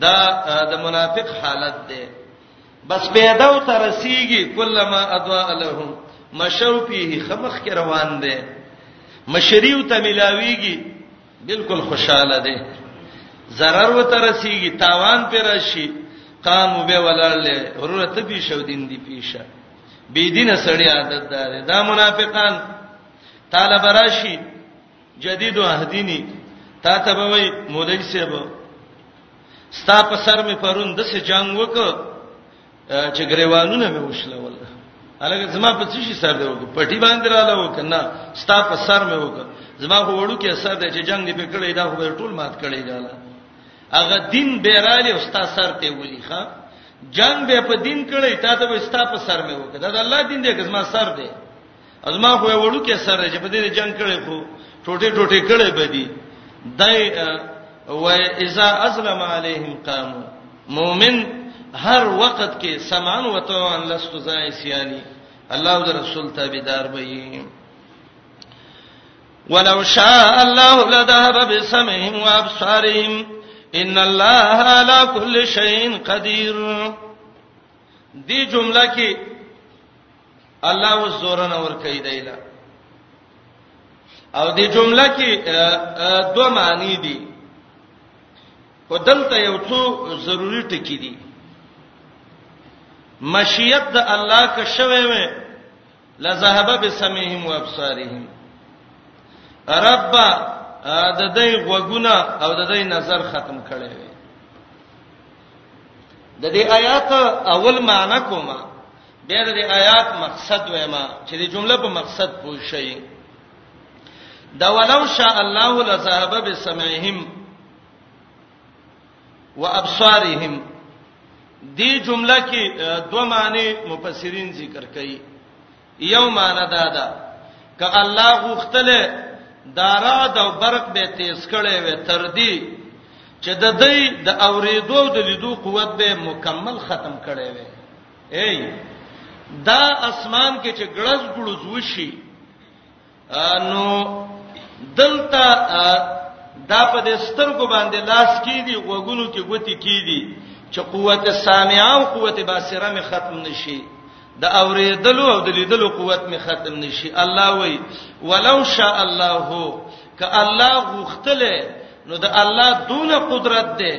دا د منافق حالت دی بس پیدا او ترسیږي کلمہ اضاء لهم مشو فيه خمخ کې روان دی مشریو ته ملاویږي بالکل خوشاله دی zarar و ترسیږي تاوان پر راشي قامو به ولړل ورته به شو دین دی پیشه بی دینه سړی عادت دار دا منافقان طالب راشي جدید عهدینی تا ته به وای مولوی صاحب ستا په سر می پرون د څه جنگ وک چې غریوانونه مې وشلول الګ زما په څه شي سر دی وک پټی باندې رااله وک نه ستا په سر مې وک زما خو وړو کې سر دی چې جنگ دې په کړی دا خو به ټول مات کړی دا هغه دین بیراله او ستا سر ته ولي ښا جنگ به په دین کړی تا ته به ستا په سر مې وک دا د الله دین دی که زما سر دی ازما خو وړو کې سره چې په دې جنگ کړي خو ټوټه ټوټه کړي بدی دای و اذا اسلم عليهم قاموا مؤمن هر وخت کې سمان وته ان لست زایسیانی الله او رسول تابعدار به یې ولو شاء الله لذهب بسمعهم وابصارهم ان الله على كل شيء قدير دې جمله کې الله وزورنه ور کوي دایله او دې جمله کې دوه معنی دي په دلته یو څو ضروری ټکی دي مشیت د الله کا شوه وې لذهب بسمهم وابصارهم رب د دې غوګونه او د دې نظر ختم کړي وي د دې آیات اول معنی کومه بیا د آیات مقصد وایما چې د جمله په مقصد پوه شئ دا ولو شاء الله لذهب بسمعهم وابصارهم دې جمله کې دوه معنی مفسرین ذکر کړي یو معنی دا ده ک الله غوښتله دارا د برق به تیز کړي و تر دې چې د دې د اوریدو د لیدو قوت به مکمل ختم کړي وي ای دا اسمان کې چې ګړز ګړز وشي نو دلته دا په دې سترګو باندې لاس کې دي وګونو کې ګوتی کې دي چې قوت سامعه او قوت بصره می ختم نشي د اوریدلو او د لیدلو قوت می ختم نشي الله وای ولو شاء الله ک الله غختله نو د الله دون قدرت ده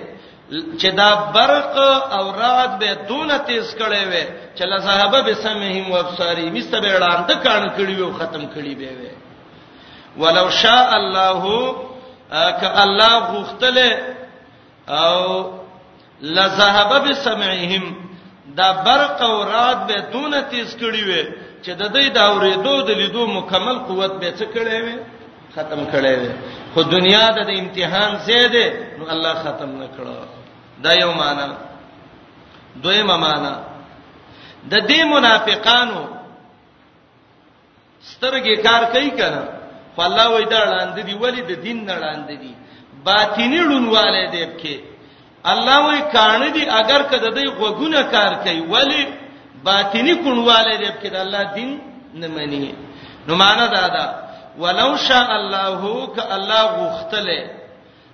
چې دا برق او رعد به دونه تیز کړي وي چې لذهب بسمهم وابصاری مست به اعلان د کان کړي وي ختم کړي به وي ولو شاء الله ک الله غختله او لذهب بسمعهم دا برق او رعد به دونه تیز کړي وي چې د دې دا ورېدو د لیدو مکمل قوت به څه کړي وي ختم کړي دي خو دنیا د امتحان زیاده نو الله ختم نکړه دا یو معنا دویمه معنا د دې منافقانو سترګې کار کوي کنه خو الله وې دا لاندې دی ولی د دین نه لاندې دی باطینی ړونواله دی کې الله وی کان دي اگر کده دی غوګونه کار کوي ولی باطینی کونواله دې کې د الله دین نه مني نو معنا دا ده ولو شاء الله ک الله غختله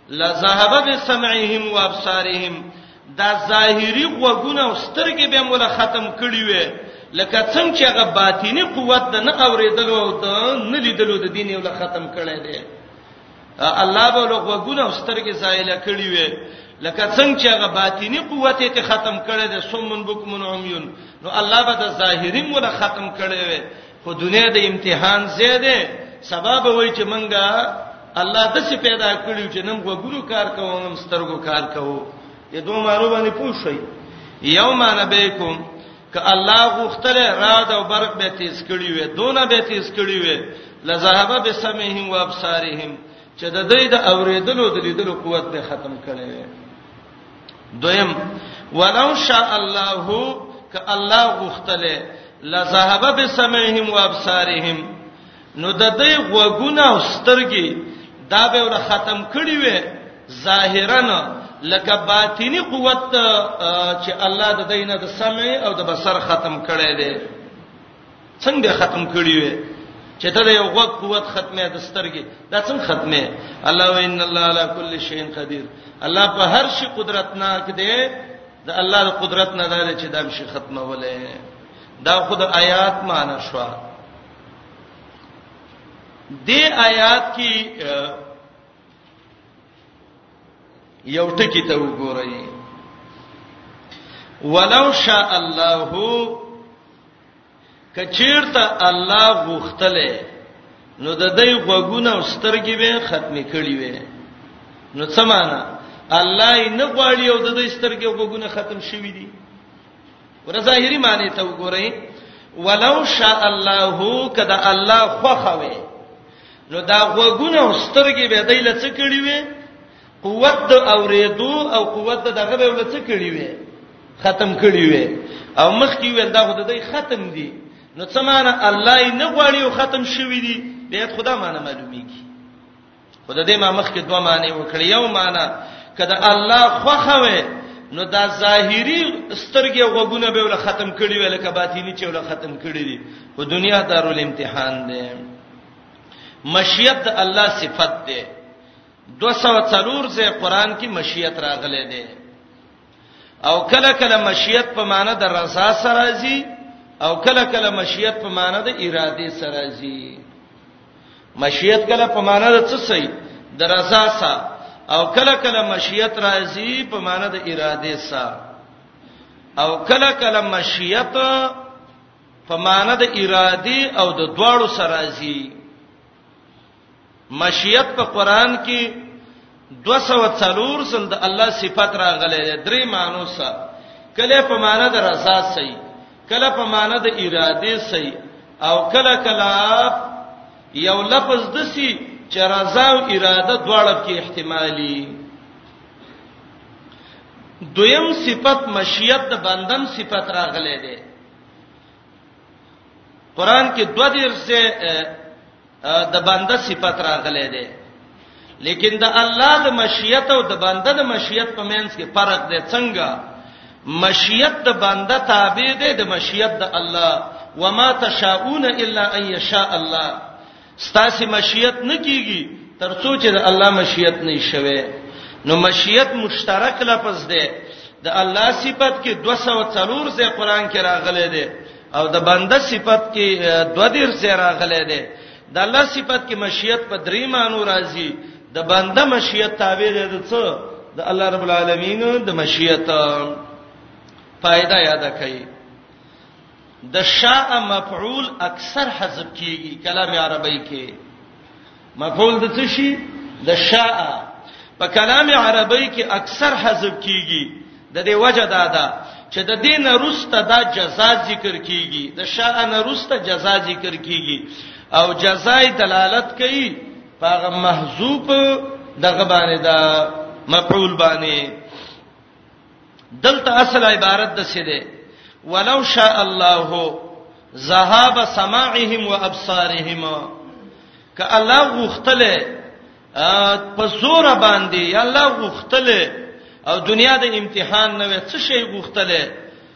لذهب بسمعهم وابصارهم دا ظاهری غوګونه او سترګې به مولا ختم کړی وي لکه څنګه چې هغه باطینی قوت د نه اوریدلو او د نه لیدلو د دین یو ختم کړي دي الله به له غوګونه او سترګې زایل کړی وي لکه څنګه چې هغه باطینی قوت ته ختم کړي د سمون بوکمن عمیون نو الله به د ظاهری مولا ختم کړي وي خو دنیا د امتحان زیاده سبب وای چې منګه الله د څه پیدا کړیو چې نن غوګونو کار کوو نن سترګو کار کوو یې دوه مارو باندې پوښي یوم نبیکم ک الله غوښتل راد او برق به تیز کړی وي دونه به تیز کړی وي لذهب بسمهم وابصارهم چې د دوی د اوریدلو د لیدلو قوت به ختم کړي وي دویم ولو شاء الله ک الله غوښتل لذهب بسمهم وابصارهم نو د دې غوګونه او سترګې دا به ور ختم کړي وي ظاهرا لکه باطینی قوت چې الله د دینه د سمع او د بصر ختم کړي دي څنګه ختم کړي وي چې ته د یو غوږ قوت ختمه د سترګې دا څنګه ختمه الله و ان الله علی کل شیء قدیر الله په هر شي قدرتناک دی د الله د قدرت نه دی چې دا شي ختمه ولې دا خود آیات معنی شوه د آیات کې یو ټکی ته وګورئ ولو شاء الله کچیرته الله غوښتله نو د دې غوګونه او سترګې به ختمې کړې وي نو څه معنا الله یې نه غواړي او د دې سترګې غوګونه ختم شوې دي ورظاهری معنی ته وګورئ ولو شاء الله کدا الله خوخوي نو دا غوګونه سترګې به دای لڅ کړی وي قوت د اوریدو او قوت دغه به لڅ کړی وي ختم کړی وي او مخ کې ویل دا خو د دې ختم دي نو څه معنی الله یې نه غواړي او ختم شوی دي به خدا معنی معلومیږي خو د دې ما مخ کې دوه معنی وکړې یو معنی کله الله خوخه وي نو دا ظاهری سترګې او غوګونه به ول ختم کړي وي لکه باطینی چې ول ختم کړي دي په دنیا دارول امتحان دی مشیت د الله صفت دی 204 ځای قران کې مشیت راغلي دی او کله کله مشیت په معنی د رضا سره راځي او کله کله مشیت په معنی د اراده سره راځي مشیت کله په معنی د څه سي د رضا سره او کله کله مشیت راځي په معنی د اراده سره او کله کله مشیت په معنی د اراده او د دواړو سره راځي مشیت په قران کې 204 سل د الله صفات راغلي دي درې مانو سره کله په معنا د رضا سي کله په معنا د اراده سي او کله کله یو لفظ دسی چې رضا او اراده دواړه کې احتمالي دویم صفت مشیت د بندم صفت راغلي دي قران کې دوه دیر سه د بنده صفت راغلې ده لیکن د الله د مشیت او د بنده د مشیت په منځ کې فرق دی څنګه مشیت د بنده تابع دی د مشیت د الله وما تشاؤون الا ان یشاء الله ستاسو مشیت نه کیږي ترڅو چې د الله مشیت نه شوي نو مشیت مشترک لفظ دی د الله صفت کې 204 ځای قران کې راغلي دي او د بنده صفت کې 2 ځای راغلي دي د الله صفت کې مشیت په درې مانو راځي د بنده مشیت تابع دی د څه د الله رب العالمین د مشیت فائدہ یاد کړئ د شاء مفعول اکثر حذف کیږي کلام عربی کې مفعول د څه شي د شاء په کلام عربی کې اکثر حذف کیږي د دې وجه دا ده چې د دین روسته دا جزاء ذکر کیږي د شاء نه روسته جزاء ذکر کیږي او جزاء دلالت کوي په محذوب دغه باندې دا مفعول باندې دلته اصل عبارت د څه دی ولو شاء الله ذهاب سماعهم وابصارهم ک الله غختله په زور باندې الله غختله او دنیا د امتحان نه وي څه شي غختله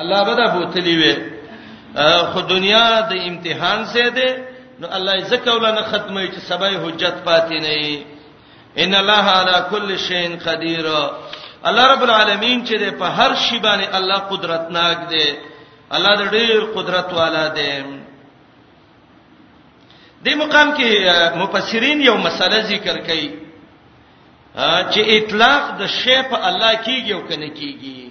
الله بدا بوتلی وي خو دنیا د امتحان سه ده نو الله زکه ولنه ختمه چې سبا حجت پاتې نه وي ان الله علی کل شیء قدیر الله رب العالمین چې په هر شی باندې الله قدرتناک دی الله د ډیر قدرت والا دی د مقام کې مفسرین یو مسله ذکر کړي چې اطلاق د شی په الله کېږي او کنه کېږي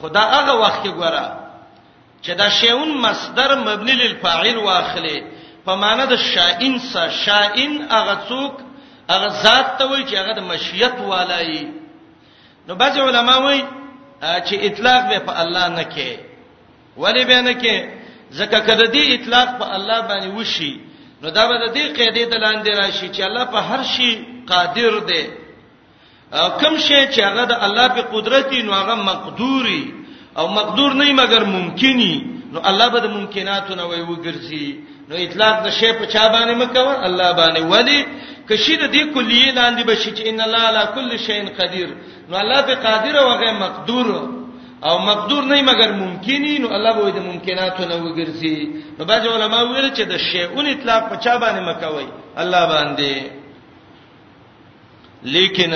خدا هغه وخت کې ګوره چې دا شیون مصدر مبني للفاعل واخلي په معنی د شائن سا شائن هغه څوک هغه ذات ته وایي چې هغه د مشیت والای نو بعض علما وایي چې اطلاق به په الله نه کې ولی به نه کې ځکه کله دې اطلاق په الله باندې وشي نو دا به د دې قاعده د لاندې راشي چې الله په هر شي قادر دی کم شی چې هغه د الله په قدرت دی نو هغه مقدوري او مقدور نه مګر ممکني نو الله به د ممکناتو نه وي وګرځي نو اطلاق د شی په چا باندې مکوه الله باندې ولی کشي د دې کلیه لاندې بشي چې ان الله علی کل شی قدیر نو الله به قادر او غیر مقدور او مقدور نه مګر ممکنی نو الله به د ممکناتو نه وګرځي نو باج علماء ویل چې د شیون اطلاق په چا باندې مکوي الله باندې لیکن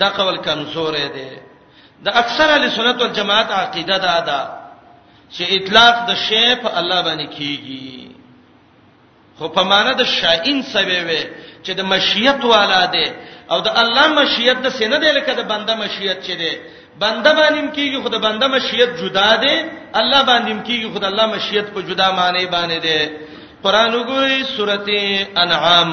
دا قول کمزور دی د اکثر اهل سنت والجماعت عقیده دا ده چې اطلاق د شی په الله باندې کیږي خو په معنی د شاین سوي وي چې د مشیت والا دی او د الله مشیت د سینه دی لکه د بنده مشیت چې دی بنده باندې کیږي خو د بنده مشیت جدا دی الله باندې کیږي خو د الله مشیت په جدا معنی باندې دی قران وګورئ سورته انعام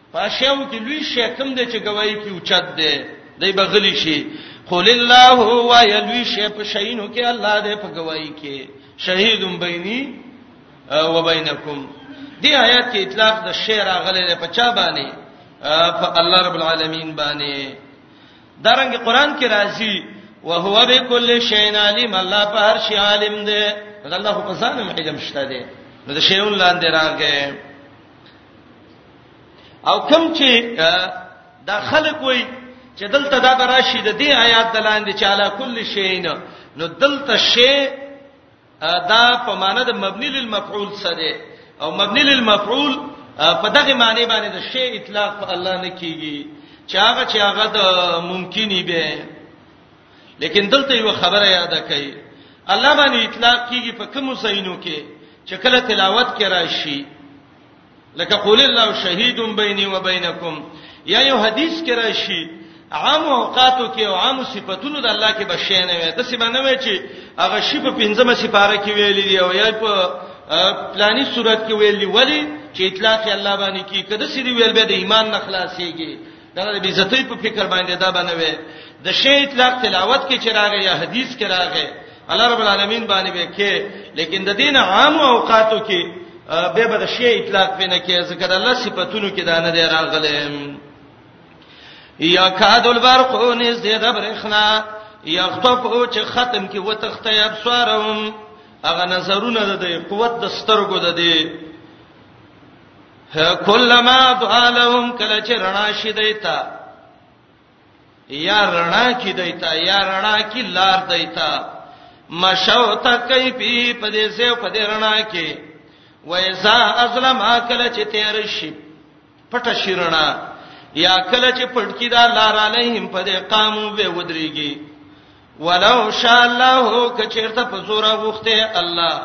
په اشیاو کې لوی شی کم دی چې گواہی کې اوچت دی دی بغلی شي قل الله هو یلوی شی په شینو کې الله دې په گواہی کې شهیدم بیني و بینکم دی آیات کې اطلاق د شعر غلې په چا باندې په الله رب العالمین باندې درنګ قران کې راځي وهو بكل شيء عليم الله په هر شي عالم دی الله په ځان علم شته دی نو د شیون لاندې راغی او کم چې دا خلک وای چې دلته دا براشي د دې آیات دلاندې چې علا کل شین نو دلته شی دا په معنی د مبنی للمفعول سره او مبنی للمفعول په دغه معنی باندې د شی اطلاق په الله نه کیږي چې هغه چې هغه د ممکنی به لیکن دلته یو خبره یاد کړئ الله باندې اطلاق کیږي په کوم سینو کې چې کله تلاوت کې راشي لکه قول الله شهید بیني و بینکم یا یو حدیث کې راشي عام اوقاتو کې او عام صفاتونو د الله کې بشینه وي د څه باندې وي چې هغه شی په پنځمه سپاره کې ویلي دی او یا په پلاني صورت کې ویلي ولی چې اطلاق الله باندې کې کده سری ویل به د ایمان نه خلاصيږي دا د بیزتۍ په فکر باندې دا بنوي د شی اطلاق تلاوت کې چراغه یا حدیث کې راغی الله رب العالمین باندې به کې لیکن د دین عام اوقاتو کې به به د شی اطلاق پینې کې ذکر الله صفاتونو کې دا نه دی راغلی یا کاد البرق نس دې د برخنا یخطفو چې ختم کې وتخته ابصارهم اغه نظرونه د قوت د سترګو د دې کلمہ دعا لهم کله چې رڼا شي دیتا یا رڼا کې دیتا یا رڼا کې لار دیتا مشو تکي پی په دې سه په دې رڼا کې وایزا ازلم اکل چې تیر شي پټ شیرنا یا کله چې پټکی دا لار علیهم په دې قامو به ودرېږي ولو شاء الله کچیرته په زوره وخته الله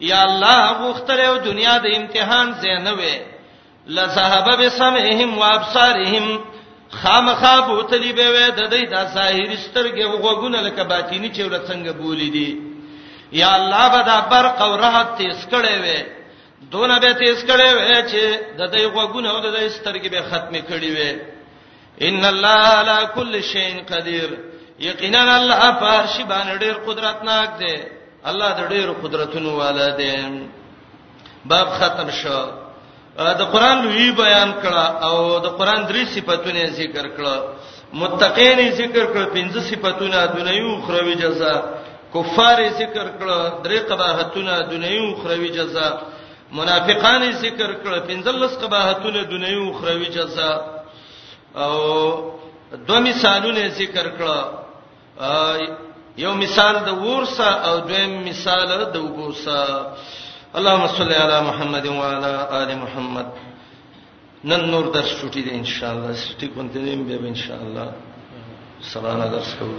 یا الله غوښتل او دنیا د امتحان زینه وې لذهب بسمعهم وابصارهم خامخا بوتلی به وې د دې د ظاهری سترګې وغوګونه لکه باطینی چې ول څنګه بولی دي یا الله به دا برق او راحت تیز کړي وې دونه به تیز کړي وې چې د دې وغوونه او د دې سترګې به ختمې کړي وې ان الله على كل شيء قدير یقینا الله پر شی باندې ډېر قدرتناک دی الله د ډېر قدرتونو والا دی باب ختم شو د قران لوی بیان کړه او د قران درې صفاتونه ذکر کړه متقین ذکر کړه پنځه صفاتونه دنیو خروی جزاء کفار ذکر کړه درې قباحتونه دنیو خروی جزاء منافقان ذکر کړه پنځلس قباحتونه دنیو خروی جزاء او دوه مثالونه ذکر کړه یو مثال د ورسا او دویم مثال د وبوسا اللهم صل علی محمد و علی آل محمد نن نور درس شوټی دی ان شاء الله سټی کنټینیم به ان شاء الله سلام درس کوو